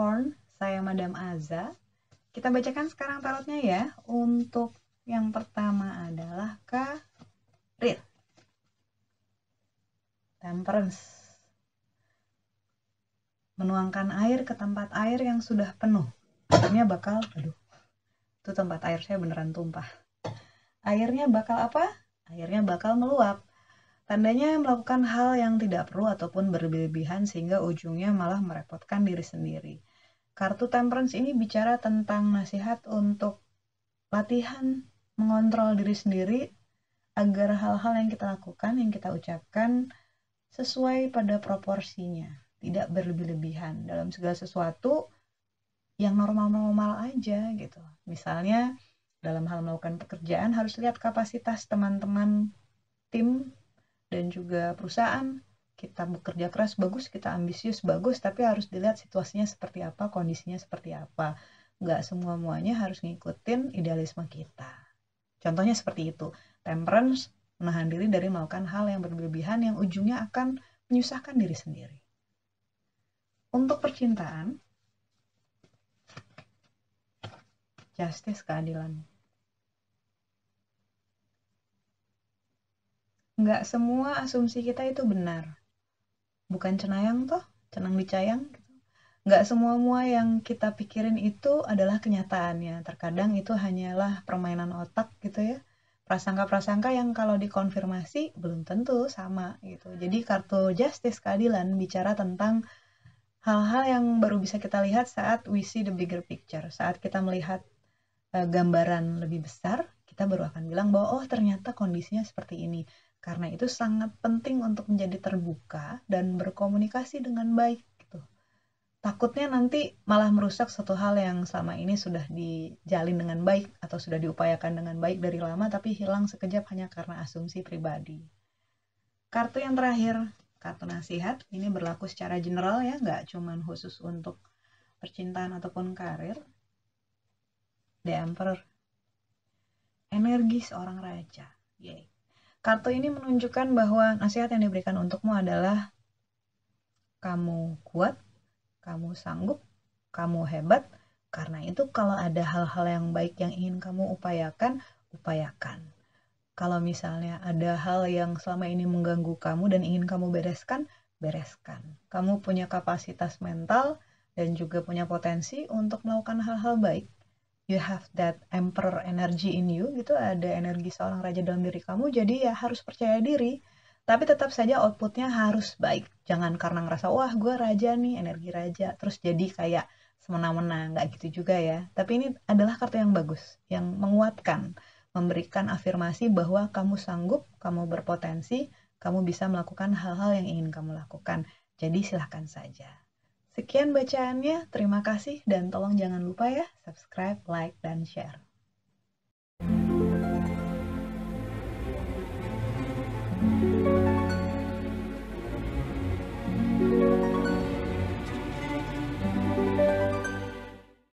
Capricorn, saya Madam Aza. Kita bacakan sekarang tarotnya ya. Untuk yang pertama adalah karir. Temperance. Menuangkan air ke tempat air yang sudah penuh. Akhirnya bakal, aduh, itu tempat air saya beneran tumpah. Airnya bakal apa? Airnya bakal meluap. Tandanya melakukan hal yang tidak perlu ataupun berlebihan sehingga ujungnya malah merepotkan diri sendiri. Kartu temperance ini bicara tentang nasihat untuk latihan mengontrol diri sendiri agar hal-hal yang kita lakukan, yang kita ucapkan sesuai pada proporsinya, tidak berlebih-lebihan dalam segala sesuatu yang normal-normal aja gitu. Misalnya dalam hal melakukan pekerjaan harus lihat kapasitas teman-teman tim dan juga perusahaan kita bekerja keras bagus kita ambisius bagus tapi harus dilihat situasinya seperti apa kondisinya seperti apa. Nggak semua muanya harus ngikutin idealisme kita. Contohnya seperti itu. Temperance menahan diri dari melakukan hal yang berlebihan yang ujungnya akan menyusahkan diri sendiri. Untuk percintaan justice keadilan. Nggak semua asumsi kita itu benar. Bukan cenayang toh, cenang dicayang gitu. Nggak semua mua yang kita pikirin itu adalah kenyataannya. Terkadang itu hanyalah permainan otak gitu ya. Prasangka-prasangka yang kalau dikonfirmasi belum tentu sama gitu. Jadi kartu justice keadilan bicara tentang hal-hal yang baru bisa kita lihat saat we see the bigger picture. Saat kita melihat uh, gambaran lebih besar, kita baru akan bilang bahwa oh ternyata kondisinya seperti ini karena itu sangat penting untuk menjadi terbuka dan berkomunikasi dengan baik gitu. Takutnya nanti malah merusak satu hal yang selama ini sudah dijalin dengan baik atau sudah diupayakan dengan baik dari lama tapi hilang sekejap hanya karena asumsi pribadi. Kartu yang terakhir, kartu nasihat, ini berlaku secara general ya, nggak cuman khusus untuk percintaan ataupun karir. The Emperor. Energi seorang raja. Yay Kartu ini menunjukkan bahwa nasihat yang diberikan untukmu adalah kamu kuat, kamu sanggup, kamu hebat. Karena itu kalau ada hal-hal yang baik yang ingin kamu upayakan, upayakan. Kalau misalnya ada hal yang selama ini mengganggu kamu dan ingin kamu bereskan, bereskan. Kamu punya kapasitas mental dan juga punya potensi untuk melakukan hal-hal baik you have that emperor energy in you gitu ada energi seorang raja dalam diri kamu jadi ya harus percaya diri. Tapi tetap saja outputnya harus baik. Jangan karena ngerasa wah gue raja nih energi raja. Terus jadi kayak semena-mena. Nggak gitu juga ya. Tapi ini adalah kartu yang bagus yang menguatkan memberikan afirmasi bahwa kamu sanggup kamu berpotensi kamu bisa melakukan hal-hal yang ingin kamu lakukan. Jadi silahkan saja Sekian bacaannya, terima kasih dan tolong jangan lupa ya subscribe, like, dan share.